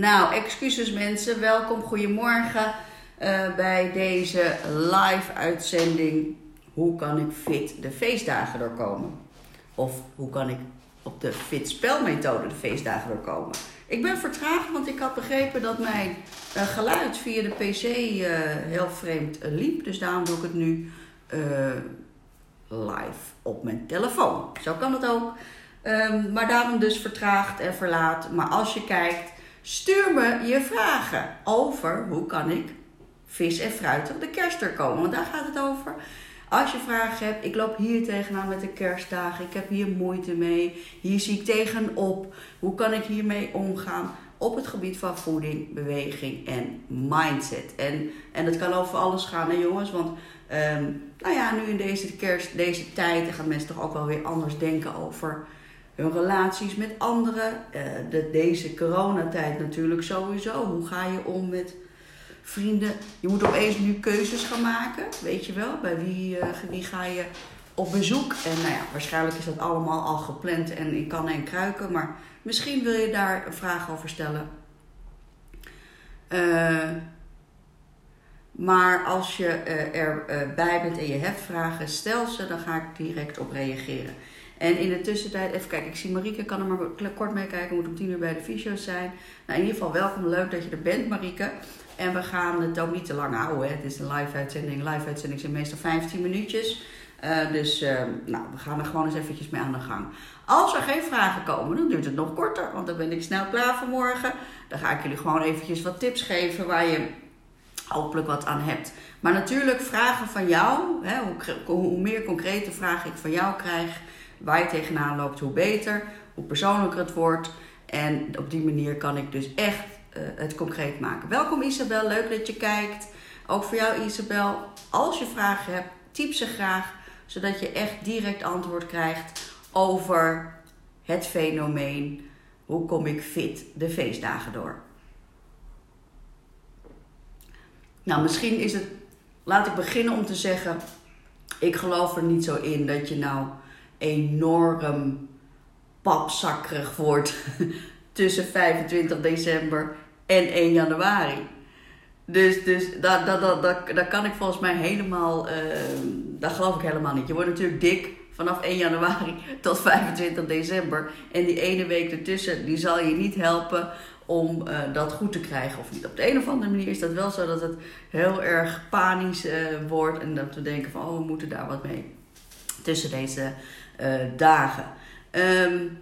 Nou, excuses mensen. Welkom, goedemorgen uh, bij deze live uitzending. Hoe kan ik fit de feestdagen doorkomen? Of hoe kan ik op de fit spelmethode de feestdagen doorkomen? Ik ben vertraagd, want ik had begrepen dat mijn uh, geluid via de PC uh, heel vreemd liep. Dus daarom doe ik het nu live op mijn telefoon. Zo kan het ook. Um, maar daarom dus vertraagd en verlaat. Maar als je kijkt, stuur me je vragen over hoe kan ik vis en fruit op de kerst er komen. Want daar gaat het over. Als je vragen hebt, ik loop hier tegenaan met de kerstdagen, ik heb hier moeite mee, hier zie ik tegenop, hoe kan ik hiermee omgaan op het gebied van voeding, beweging en mindset. En, en dat kan over alles gaan, jongens, want um, nou ja, nu in deze kerst, deze tijd, gaan mensen toch ook wel weer anders denken over hun relaties met anderen. Uh, de, deze coronatijd natuurlijk sowieso. Hoe ga je om met vrienden? Je moet opeens nu keuzes gaan maken, weet je wel. Bij wie, uh, wie ga je op bezoek? En nou ja, waarschijnlijk is dat allemaal al gepland en in kan en kruiken. Maar misschien wil je daar een vraag over stellen. Uh, maar als je erbij bent en je hebt vragen, stel ze, dan ga ik direct op reageren. En in de tussentijd, even kijken, ik zie Marieke, kan er maar kort mee kijken, moet om tien uur bij de fysio's zijn. Nou, in ieder geval welkom, leuk dat je er bent, Marieke. En we gaan het ook niet te lang houden, hè. het is een live uitzending. Live uitzending zijn meestal 15 minuutjes. Uh, dus uh, nou, we gaan er gewoon eens eventjes mee aan de gang. Als er geen vragen komen, dan duurt het nog korter, want dan ben ik snel klaar voor morgen. Dan ga ik jullie gewoon eventjes wat tips geven waar je hopelijk wat aan hebt. Maar natuurlijk vragen van jou, hè, hoe, hoe meer concrete vragen ik van jou krijg, waar je tegenaan loopt, hoe beter, hoe persoonlijker het wordt. En op die manier kan ik dus echt uh, het concreet maken. Welkom Isabel, leuk dat je kijkt. Ook voor jou Isabel, als je vragen hebt, typ ze graag, zodat je echt direct antwoord krijgt over het fenomeen hoe kom ik fit de feestdagen door. Nou, misschien is het, laat ik beginnen om te zeggen, ik geloof er niet zo in dat je nou enorm papzakkerig wordt tussen 25 december en 1 januari. Dus, dus dat, dat, dat, dat, dat kan ik volgens mij helemaal, uh, dat geloof ik helemaal niet. Je wordt natuurlijk dik vanaf 1 januari tot 25 december. En die ene week ertussen, die zal je niet helpen om uh, dat goed te krijgen of niet. Op de een of andere manier is dat wel zo dat het heel erg panisch uh, wordt. En dat we denken van, oh, we moeten daar wat mee tussen deze dagen. Um,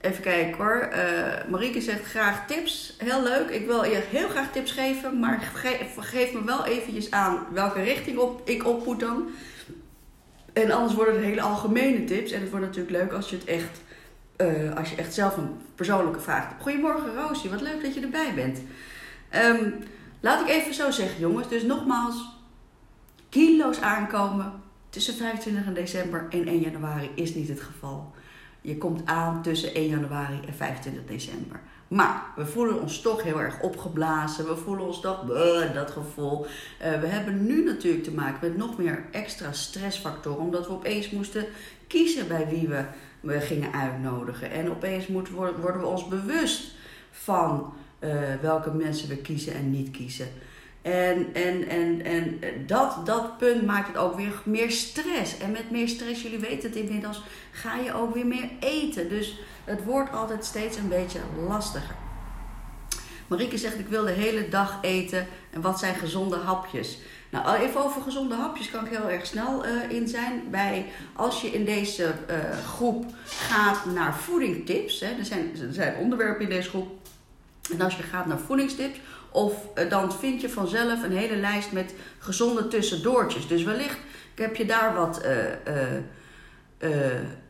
even kijken hoor. Uh, Marieke zegt graag tips. Heel leuk. Ik wil je heel graag tips geven. Maar geef, me wel eventjes aan welke richting op, ik op moet dan. En anders worden het hele algemene tips. En het wordt natuurlijk leuk als je het echt... Uh, als je echt zelf een persoonlijke vraag hebt. Goedemorgen Roosje, wat leuk dat je erbij bent. Um, laat ik even zo zeggen jongens. Dus nogmaals, kilo's aankomen tussen 25 december en 1 januari is niet het geval. Je komt aan tussen 1 januari en 25 december. Maar we voelen ons toch heel erg opgeblazen. We voelen ons toch uh, dat gevoel. Uh, we hebben nu natuurlijk te maken met nog meer extra stressfactoren. Omdat we opeens moesten kiezen bij wie we, gingen uitnodigen. En opeens worden we ons bewust van uh, welke mensen we kiezen en niet kiezen. En, en, en, en dat, dat punt maakt het ook weer meer stress. En met meer stress, jullie weten het inmiddels, ga je ook weer meer eten. Dus het wordt altijd steeds een beetje lastiger. Marieke zegt, ik wil de hele dag eten. En wat zijn gezonde hapjes? Nou, even over gezonde hapjes kan ik heel erg snel uh, in zijn. Bij, als je in deze uh, groep gaat naar voedingtips. Hè, er, zijn, er zijn onderwerpen in deze groep. En als je gaat naar voedingstips of uh, dan vind je vanzelf een hele lijst met gezonde tussendoortjes. Dus wellicht heb je daar wat uh, uh,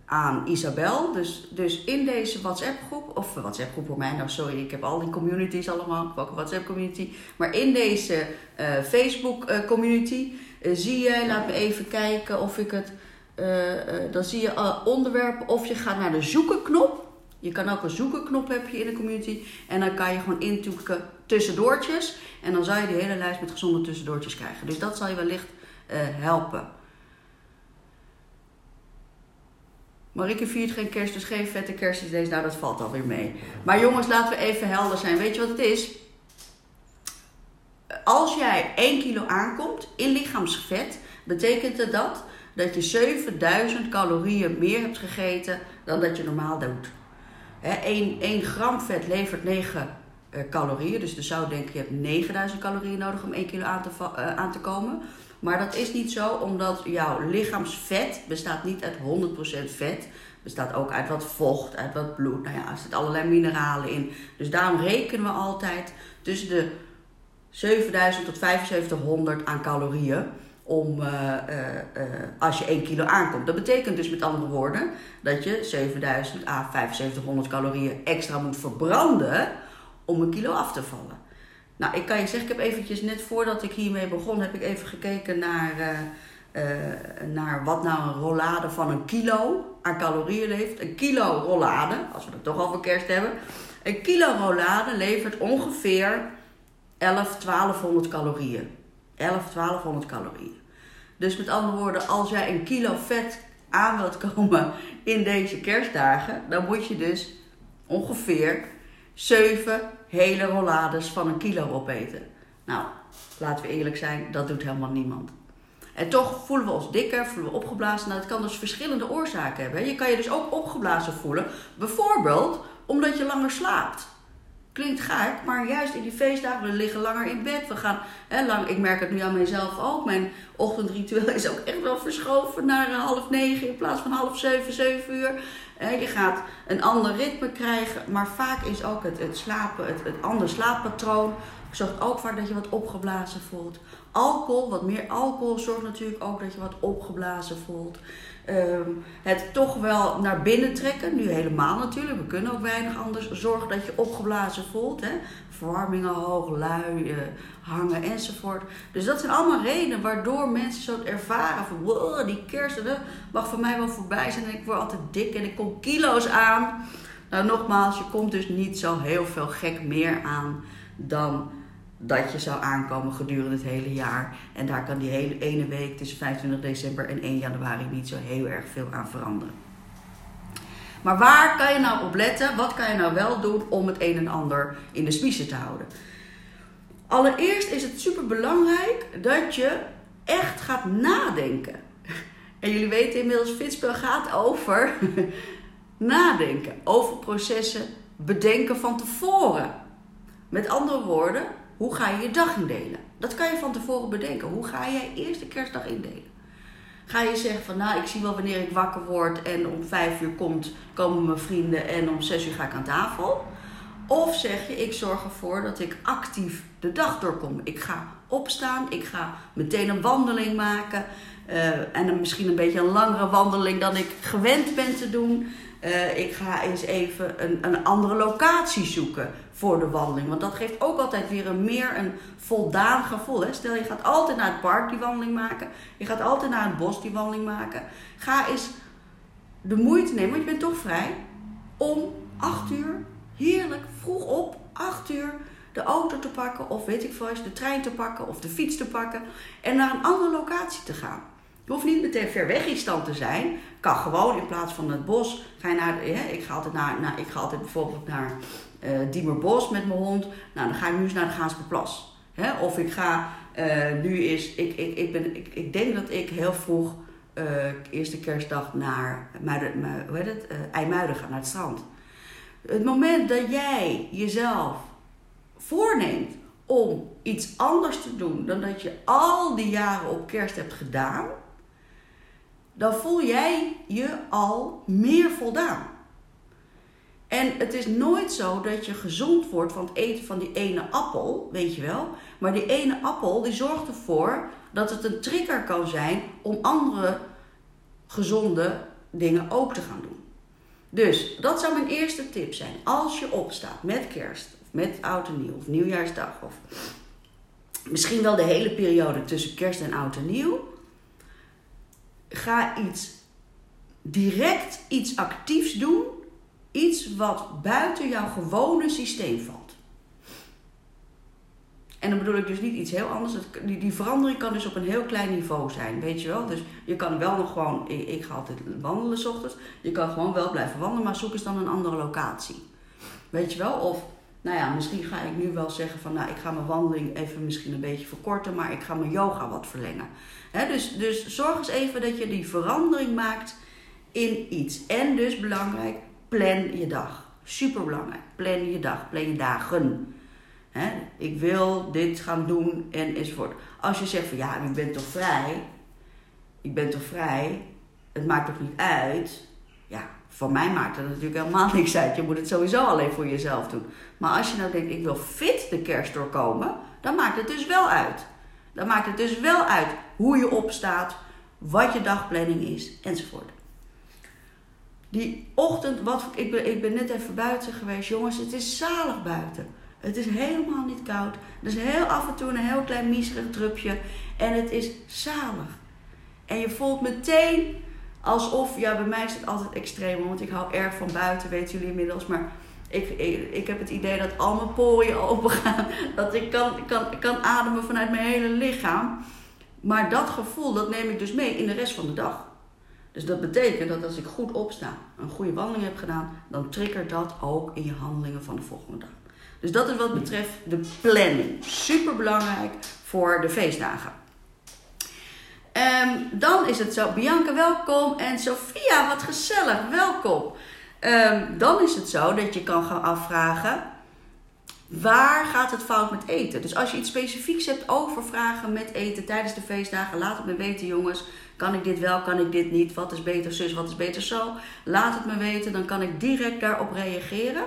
aan Isabel. Dus, dus in deze WhatsApp groep, of WhatsApp groep voor mij, nou sorry, ik heb al die communities allemaal, ook een WhatsApp community. Maar in deze Facebook community zie je, laat me even kijken of ik het, dan zie je onderwerpen of je gaat naar de zoeken knop. Je kan ook een zoekenknop heb je in de community. En dan kan je gewoon intoeken tussendoortjes. En dan zou je die hele lijst met gezonde tussendoortjes krijgen. Dus dat zal je wellicht uh, helpen. Marieke viert geen kerst, dus geen vette kerstdiners. Nou, dat valt alweer mee. Maar jongens, laten we even helder zijn. Weet je wat het is? Als jij 1 kilo aankomt in lichaamsvet, betekent het dat dat je 7000 calorieën meer hebt gegeten dan dat je normaal doet. 1, 1 gram vet levert 9 uh, calorieën. Dus je zou denken, je hebt 9000 calorieën nodig om 1 kilo aan te, uh, aan te komen. Maar dat is niet zo, omdat jouw lichaamsvet bestaat niet uit 100% vet. Bestaat ook uit wat vocht, uit wat bloed. Nou ja, er zitten allerlei mineralen in. Dus daarom rekenen we altijd tussen de 7000 tot 7500 aan calorieën. Om uh, als je 1 kilo aankomt. Dat betekent dus met andere woorden dat je 7000 à 7500 calorieën extra moet verbranden om een kilo af te vallen. Nou, ik kan je zeggen, ik heb eventjes net voordat ik hiermee begon, heb ik even gekeken naar, uh, uh, naar wat nou een rollade van een kilo aan calorieën levert. Een kilo rollade, als we het toch over kerst hebben. Een kilo rollade levert ongeveer 11, 1200 calorieën. 11, 1200 calorieën. Dus met andere woorden, als jij een kilo vet aan wilt komen in deze kerstdagen, dan moet je dus ongeveer 7 hele rollades van een kilo opeten. Nou, laten we eerlijk zijn, dat doet helemaal niemand. En toch voelen we ons dikker, voelen we opgeblazen. Nou, dat kan dus verschillende oorzaken hebben. Je kan je dus ook opgeblazen voelen. Bijvoorbeeld omdat je langer slaapt. Klinkt gek, maar juist in die feestdagen, we liggen langer in bed. We gaan, hè, lang, ik merk het nu aan mezelf ook. Mijn ochtendritueel is ook echt wel verschoven naar half negen in plaats van half zeven, zeven uur. Je gaat een ander ritme krijgen, maar vaak is ook het, slapen, het, het andere slaappatroon, zorgt ook vaak dat je wat opgeblazen voelt. Alcohol, wat meer alcohol, zorgt natuurlijk ook dat je wat opgeblazen voelt. Um, het toch wel naar binnen trekken, nu helemaal natuurlijk. We kunnen ook weinig anders. Zorg dat je opgeblazen voelt. Hè? Verwarmingen hoog, lui, uh, hangen enzovoort. Dus dat zijn allemaal redenen waardoor mensen zo ervaren van wow, die kerst dat mag voor mij wel voorbij zijn. En ik word altijd dik en ik kom kilo's aan. Nou, nogmaals, je komt dus niet zo heel veel gek meer aan dan dat je zou aankomen gedurende het hele jaar. En daar kan die hele ene week tussen 25 december en 1 januari niet zo heel erg veel aan veranderen. Maar waar kan je nou op letten? Wat kan je nou wel doen om het een en ander in de smiezen te houden? Allereerst is het super belangrijk dat je echt gaat nadenken. En jullie weten inmiddels, Fitspel gaat over nadenken, over processen bedenken van tevoren. Met andere woorden, hoe ga je je dag indelen? Dat kan je van tevoren bedenken. Hoe ga jij eerste kerstdag indelen? Ga je zeggen van nou, ik zie wel wanneer ik wakker word en om vijf uur komt, komen mijn vrienden en om zes uur ga ik aan tafel? Of zeg je, ik zorg ervoor dat ik actief de dag doorkom. Ik ga opstaan, ik ga meteen een wandeling maken. Uh, en misschien een beetje een langere wandeling dan ik gewend ben te doen. Uh, ik ga eens even een, een andere locatie zoeken voor de wandeling. Want dat geeft ook altijd weer een meer een voldaan gevoel. Hè? Stel je gaat altijd naar het park die wandeling maken. Je gaat altijd naar het bos die wandeling maken. Ga eens de moeite nemen, want je bent toch vrij. Om 8 uur, heerlijk, vroeg op, 8 uur de auto te pakken. Of weet ik veel, de trein te pakken of de fiets te pakken. En naar een andere locatie te gaan. Je hoeft niet meteen ver weg in stand te zijn. Kan gewoon in plaats van het bos. Ga je naar, ik, ga altijd naar, ik ga altijd bijvoorbeeld naar uh, Diemerbos met mijn hond. Nou, dan ga ik nu eens naar de Gaansperplas. Hè? Of ik ga uh, nu is, ik, ik, ik, ben, ik, ik denk dat ik heel vroeg uh, eerste kerstdag naar Muiden, hoe heet het? IJmuiden ga, naar het strand. Het moment dat jij jezelf voorneemt om iets anders te doen dan dat je al die jaren op kerst hebt gedaan, dan voel jij je al meer voldaan. En het is nooit zo dat je gezond wordt van het eten van die ene appel, weet je wel. Maar die ene appel die zorgt ervoor dat het een trigger kan zijn om andere gezonde dingen ook te gaan doen. Dus dat zou mijn eerste tip zijn. Als je opstaat met kerst, of met oud en nieuw, of nieuwjaarsdag, of misschien wel de hele periode tussen kerst en oud en nieuw, ga iets direct iets actiefs doen Iets wat buiten jouw gewone systeem valt. En dan bedoel ik dus niet iets heel anders. Die, die verandering kan dus op een heel klein niveau zijn, weet je wel. Dus je kan wel nog gewoon, ik, ik ga altijd wandelen s ochtends. Je kan gewoon wel blijven wandelen, maar zoek eens dan een andere locatie. Weet je wel? Of, nou ja, misschien ga ik nu wel zeggen van, nou, ik ga mijn wandeling even misschien een beetje verkorten, maar ik ga mijn yoga wat verlengen. dus, dus zorg eens even dat je die verandering maakt in iets. En dus belangrijk, plan je dag. Super belangrijk. Plan je dag, plan je dagen. Ik wil dit gaan doen en enzovoort. Als je zegt van ja, ik ben toch vrij. Ik ben toch vrij. Het maakt toch niet uit. Ja, voor mij maakt het natuurlijk helemaal niks uit. Je moet het sowieso alleen voor jezelf doen. Maar als je nou denkt, ik wil fit de kerst doorkomen, dan maakt het dus wel uit. Dan maakt het dus wel uit hoe je opstaat, wat je dagplanning is, enzovoort. Die ochtend, wat, ik, ben, ik ben net even buiten geweest, jongens, het is zalig buiten. Het is helemaal niet koud. Er is heel af en toe een heel klein miserig drupje. En het is zalig. En je voelt meteen alsof, ja, bij mij is het altijd extreem, want ik hou erg van buiten, weten jullie inmiddels. Maar ik, ik, heb het idee dat al mijn poriën open gaan. Dat ik kan, kan, kan ademen vanuit mijn hele lichaam. Maar dat gevoel, dat neem ik dus mee in de rest van de dag. Dus dat betekent dat als ik goed opsta, een goede wandeling heb gedaan, dan triggert dat ook in je handelingen van de volgende dag. Dus dat is wat betreft de planning. Super belangrijk voor de feestdagen. Um, dan is het zo, Bianca welkom en Sophia wat gezellig, welkom. Um, dan is het zo dat je kan gaan afvragen, waar gaat het fout met eten? Dus als je iets specifieks hebt over vragen met eten tijdens de feestdagen, laat het me weten jongens. Kan ik dit wel, kan ik dit niet? Wat is beter zus, wat is beter zo? Laat het me weten, dan kan ik direct daarop reageren.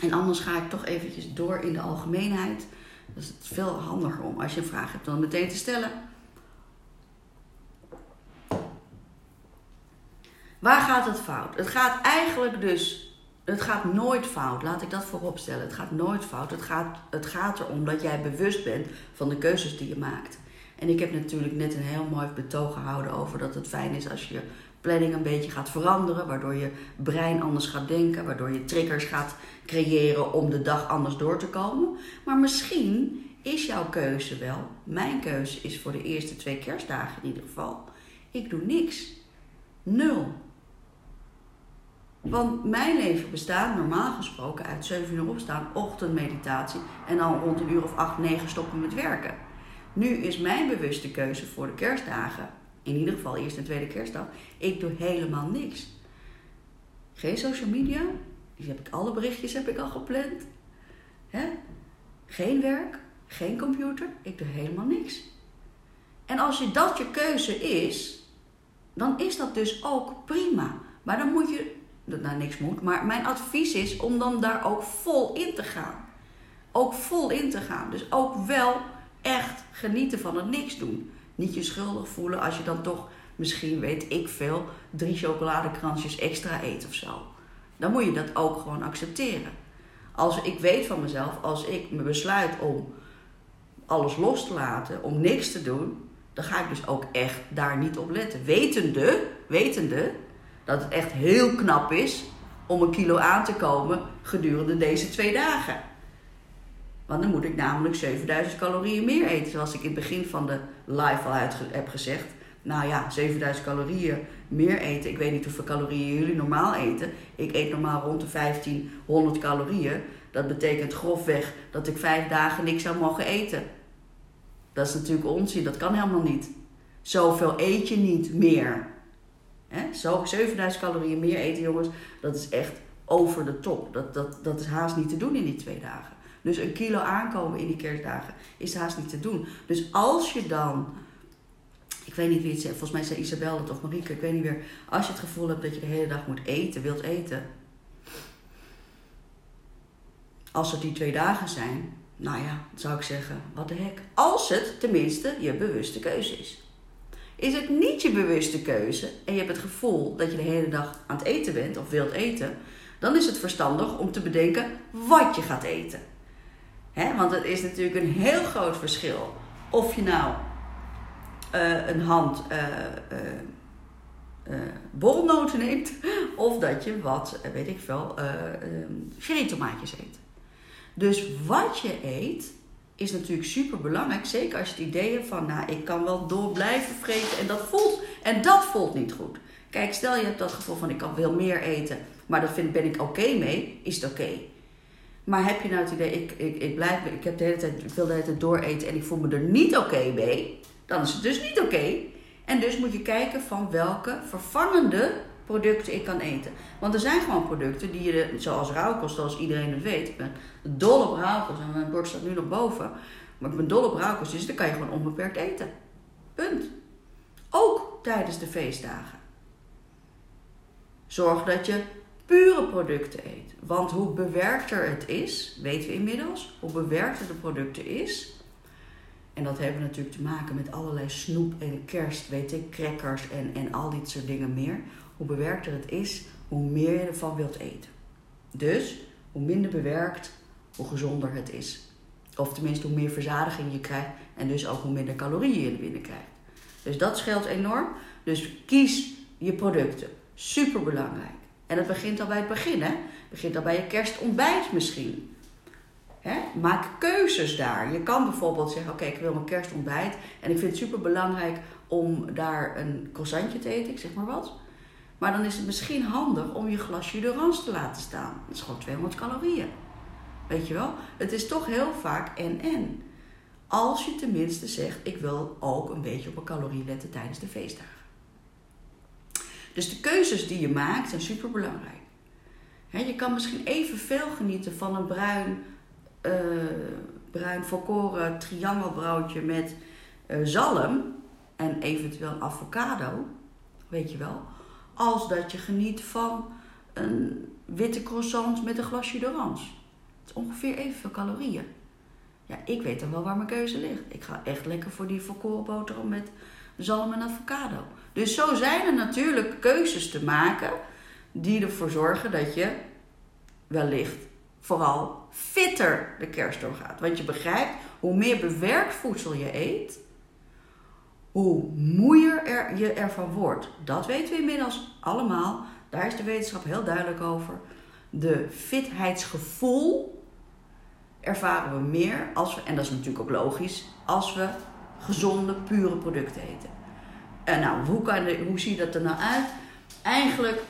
En anders ga ik toch eventjes door in de algemeenheid. Dat is veel handiger om als je een vraag hebt dan meteen te stellen. Waar gaat het fout? Het gaat eigenlijk dus, het gaat nooit fout. Laat ik dat voorop stellen. Het gaat nooit fout. Het gaat, het gaat erom dat jij bewust bent van de keuzes die je maakt. En ik heb natuurlijk net een heel mooi betoog gehouden over dat het fijn is als je planning een beetje gaat veranderen, waardoor je brein anders gaat denken, waardoor je triggers gaat creëren om de dag anders door te komen. Maar misschien is jouw keuze wel, mijn keuze is voor de eerste twee kerstdagen in ieder geval, ik doe niks. Nul. Want mijn leven bestaat normaal gesproken uit 7 uur opstaan, ochtendmeditatie en dan rond een uur of 8, 9 stoppen met werken. Nu is mijn bewuste keuze voor de kerstdagen in ieder geval eerste en tweede kerstdag, ik doe helemaal niks. Geen social media, die heb ik, alle berichtjes heb ik al gepland. Geen werk, geen computer, ik doe helemaal niks. En als je dat je keuze is, dan is dat dus ook prima. Maar dan moet je, nou niks moet, maar mijn advies is om dan daar ook vol in te gaan. Ook vol in te gaan. Dus ook wel echt genieten van het niks doen niet je schuldig voelen als je dan toch misschien, weet ik veel, drie chocoladekransjes extra eet of zo. Dan moet je dat ook gewoon accepteren. Als ik weet van mezelf, als ik me besluit om alles los te laten, om niks te doen, dan ga ik dus ook echt daar niet op letten. Wetende, wetende dat het echt heel knap is om een kilo aan te komen gedurende deze twee dagen. Want dan moet ik namelijk 7000 calorieën meer eten. Zoals ik in het begin van de live al heb gezegd. Nou ja, 7000 calorieën meer eten. Ik weet niet hoeveel calorieën jullie normaal eten. Ik eet normaal rond de 1500 calorieën. Dat betekent grofweg dat ik vijf dagen niks zou mogen eten. Dat is natuurlijk onzin. Dat kan helemaal niet. Zoveel eet je niet meer. He? Zo 7000 calorieën meer eten, jongens. Dat is echt over de top. Dat, dat, dat is haast niet te doen in die twee dagen. Dus een kilo aankomen in die kerstdagen is haast niet te doen. Dus als je dan, ik weet niet wie het zegt, volgens mij zei Isabel het of Marieke, ik weet niet meer. Als je het gevoel hebt dat je de hele dag moet eten, wilt eten. Als het die twee dagen zijn, nou ja, zou ik zeggen, wat de hek. Als het tenminste je bewuste keuze is. Is het niet je bewuste keuze en je hebt het gevoel dat je de hele dag aan het eten bent of wilt eten, dan is het verstandig om te bedenken wat je gaat eten want het is natuurlijk een heel groot verschil of je nou uh, een hand uh, borrelnoten neemt of dat je wat, weet ik veel, cherry tomaatjes eet. Dus wat je eet is natuurlijk super belangrijk. Zeker als je het idee hebt van, nou, ik kan wel door blijven vreten en dat voelt, en dat voelt niet goed. Kijk, stel je hebt dat gevoel van, ik kan veel meer eten, maar dat vind, ben ik oké mee, is het oké. Maar heb je nou het idee, ik, ik, ik, blijf, ik, heb de hele tijd, ik wil de hele dooreten en ik voel me er niet oké mee, dan is het dus niet oké. En dus moet je kijken van welke vervangende producten ik kan eten. Want er zijn gewoon producten die je, zoals rauwkost, zoals iedereen het weet. Ik ben dol op rauwkost en mijn bord staat nu nog boven. Maar ik ben dol op rauwkost, dus dan kan je gewoon onbeperkt eten. Punt. Ook tijdens de feestdagen. Zorg dat je pure producten eet. Want hoe bewerkter het is, weten we inmiddels, hoe bewerkter de producten is. En dat heeft natuurlijk te maken met allerlei snoep en kerst, weet ik, crackers en, en al dit soort dingen meer. Hoe bewerkter het is, hoe meer je ervan wilt eten. Dus hoe minder bewerkt, hoe gezonder het is. Of tenminste, hoe meer verzadiging je krijgt en dus ook hoe minder calorieën je er binnen krijgt. Dus dat scheelt enorm. Dus kies je producten. Super belangrijk. En het begint al bij het begin, hè? Begint al bij je kerstontbijt misschien. Maak keuzes daar. Je kan bijvoorbeeld zeggen: Oké, ik wil mijn kerstontbijt. En ik vind het super belangrijk om daar een croissantje te eten, ik zeg maar wat. Maar dan is het misschien handig om je glasje d'orange te laten staan. Dat is gewoon 200 calorieën. Weet je wel? Het is toch heel vaak en-en. Als je tenminste zegt, ik wil ook een beetje op mijn calorie letten tijdens de feestdagen. Dus de keuzes die je maakt zijn super belangrijk. je kan misschien evenveel genieten van een bruin, uh, bruin volkoren triangelbroodje met uh, zalm en eventueel avocado, weet je wel, als dat je geniet van een witte croissant met een glasje d'orange. Het is ongeveer evenveel calorieën. Ja, ik weet dan wel waar mijn keuze ligt. Ik ga echt lekker voor die volkoren boterham met zalm en avocado. Dus zo zijn er natuurlijk keuzes te maken die ervoor zorgen dat je wellicht vooral fitter de kerst doorgaat. Want je begrijpt, hoe meer bewerkt voedsel je eet, hoe moeier er, je ervan wordt. Dat weten we inmiddels allemaal. Daar is de wetenschap heel duidelijk over. De fitheidsgevoel ervaren we meer als we, en dat is natuurlijk ook logisch, als we gezonde, pure producten eten. En nou, hoe, kan hoe ziet dat er nou uit? Eigenlijk,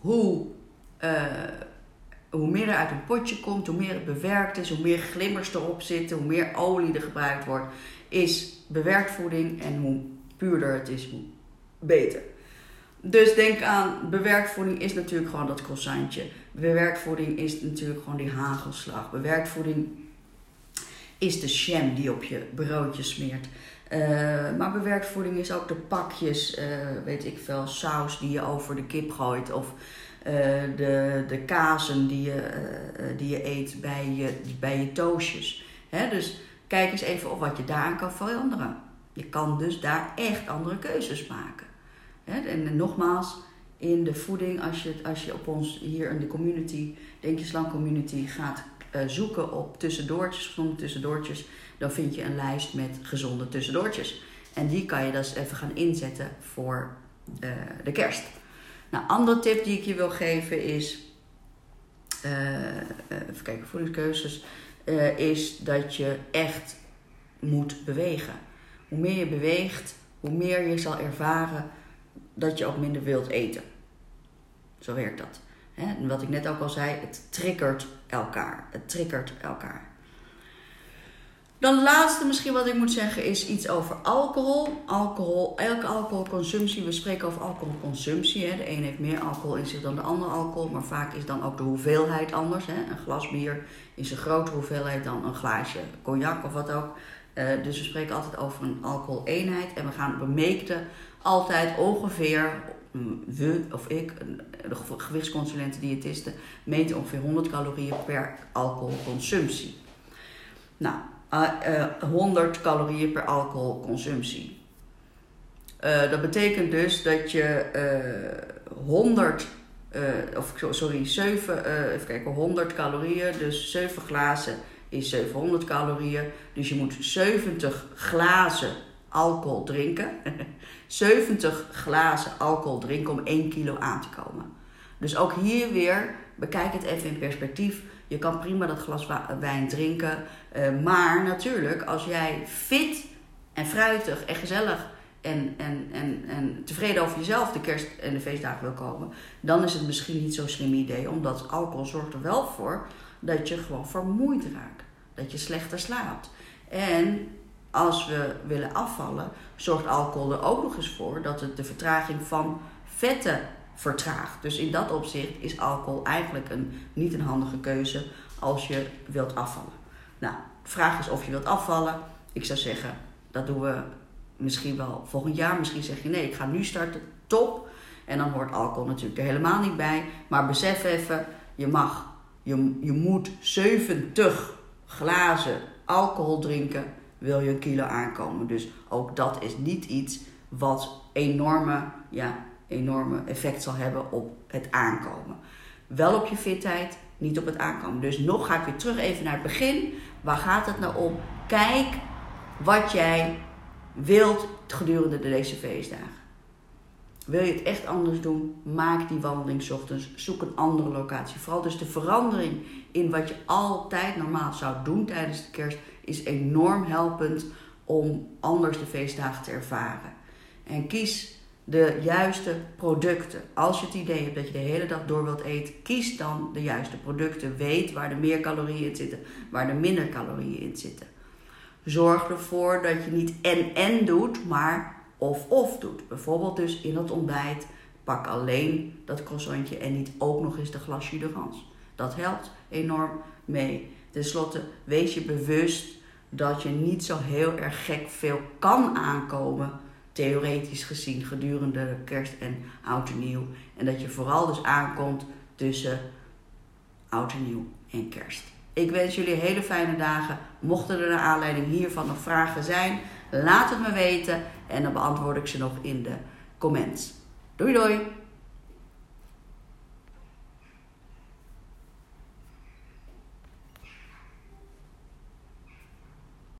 hoe, uh, hoe meer er uit een potje komt, hoe meer het bewerkt is, hoe meer glimmers erop zitten, hoe meer olie er gebruikt wordt, is bewerkt voeding. En hoe puurder het is, hoe beter. Dus denk aan, bewerkt voeding is natuurlijk gewoon dat croissantje. Bewerkt voeding is natuurlijk gewoon die hagelslag. Bewerkt voeding is de jam die op je broodje smeert. Uh, maar bewerkt voeding is ook de pakjes, uh, weet ik veel, saus die je over de kip gooit. Of uh, de, de kazen die je, die je eet bij je, bij je toastjes. Hè? Dus kijk eens even op wat je daaraan kan veranderen. Je kan dus daar echt andere keuzes maken. En, nogmaals, in de voeding, als je, als je op ons hier in de community, Denk je Slang Community, gaat zoeken op tussendoortjes, gezonde tussendoortjes dan vind je een lijst met gezonde tussendoortjes. En die kan je dus even gaan inzetten voor uh, de kerst. Nou, andere tip die ik je wil geven is, uh, even kijken, voedingskeuzes, uh, is dat je echt moet bewegen. Hoe meer je beweegt, hoe meer je zal ervaren dat je ook minder wilt eten. Zo werkt dat. En wat ik net ook al zei, het triggert elkaar. Het triggert elkaar. Dan laatste misschien wat ik moet zeggen is iets over alcohol. Alcohol, elke alcoholconsumptie, we spreken over alcoholconsumptie. Hè. De een heeft meer alcohol in zich dan de andere alcohol, maar vaak is dan ook de hoeveelheid anders. Hè. Een glas bier is een grotere hoeveelheid dan een glaasje cognac of wat ook. Uh, dus we spreken altijd over een alcoholeenheid en we gaan bemeekte altijd ongeveer, mm, we of ik, de gewichtsconsulenten, diëtisten, meten ongeveer 100 calorieën per alcoholconsumptie. Nou, 100 eh, calorieën per alcoholconsumptie. Dat betekent dus dat je uh, 100, uh, of sorry, 7, even kijken, 100 calorieën, dus 7 glazen is 700 calorieën. Dus je moet 70 glazen alcohol drinken. 70 glazen alcohol drinken om 1 kilo aan te komen. Dus ook hier weer, bekijk het even in perspectief. Je kan prima dat glas wijn drinken. Eh, maar natuurlijk, als jij fit en fruitig en gezellig en, en, en, en tevreden over jezelf de kerst en de feestdagen wil komen, dan is het misschien niet zo'n slim idee, omdat alcohol zorgt er wel voor dat je gewoon vermoeid raakt. Dat je slechter slaapt. En als we willen afvallen, zorgt alcohol er ook nog eens voor dat het de vertraging van vetten vertraagt. Dus in dat opzicht is alcohol eigenlijk een, niet een handige keuze als je wilt afvallen. Nou, de vraag is of je wilt afvallen. Ik zou zeggen, dat doen we misschien wel volgend jaar. Misschien zeg je nee, ik ga nu starten, top. En dan hoort alcohol natuurlijk er helemaal niet bij. Maar besef even, je mag, je, je moet 70 glazen alcohol drinken, wil je een kilo aankomen. Dus ook dat is niet iets wat enorme, ja, enorme effect zal hebben op het aankomen. Wel op je fitheid, niet op het aankomen. Dus nog ga ik weer terug even naar het begin. Waar gaat het nou om? Kijk wat jij wilt gedurende deze feestdagen. Wil je het echt anders doen? Maak die wandeling ochtends. Zoek een andere locatie. Vooral dus de verandering in wat je altijd normaal zou doen tijdens de kerst is enorm helpend om anders de feestdagen te ervaren. En kies de juiste producten. Als je het idee hebt dat je de hele dag door wilt eten, kies dan de juiste producten. Weet waar er meer calorieën in zitten, waar er minder calorieën in zitten. Zorg ervoor dat je niet en-en doet, maar of-of doet. Bijvoorbeeld dus in het ontbijt pak alleen dat croissantje en niet ook nog eens de glas jus Dat helpt enorm mee. Ten slotte, wees je bewust dat je niet zo heel erg gek veel kan aankomen, theoretisch gezien, gedurende kerst en oud en nieuw. En dat je vooral dus aankomt tussen oud en nieuw en kerst. Ik wens jullie hele fijne dagen. Mochten er naar aanleiding hiervan nog vragen zijn, laat het me weten en dan beantwoord ik ze nog in de comments. Doei doei!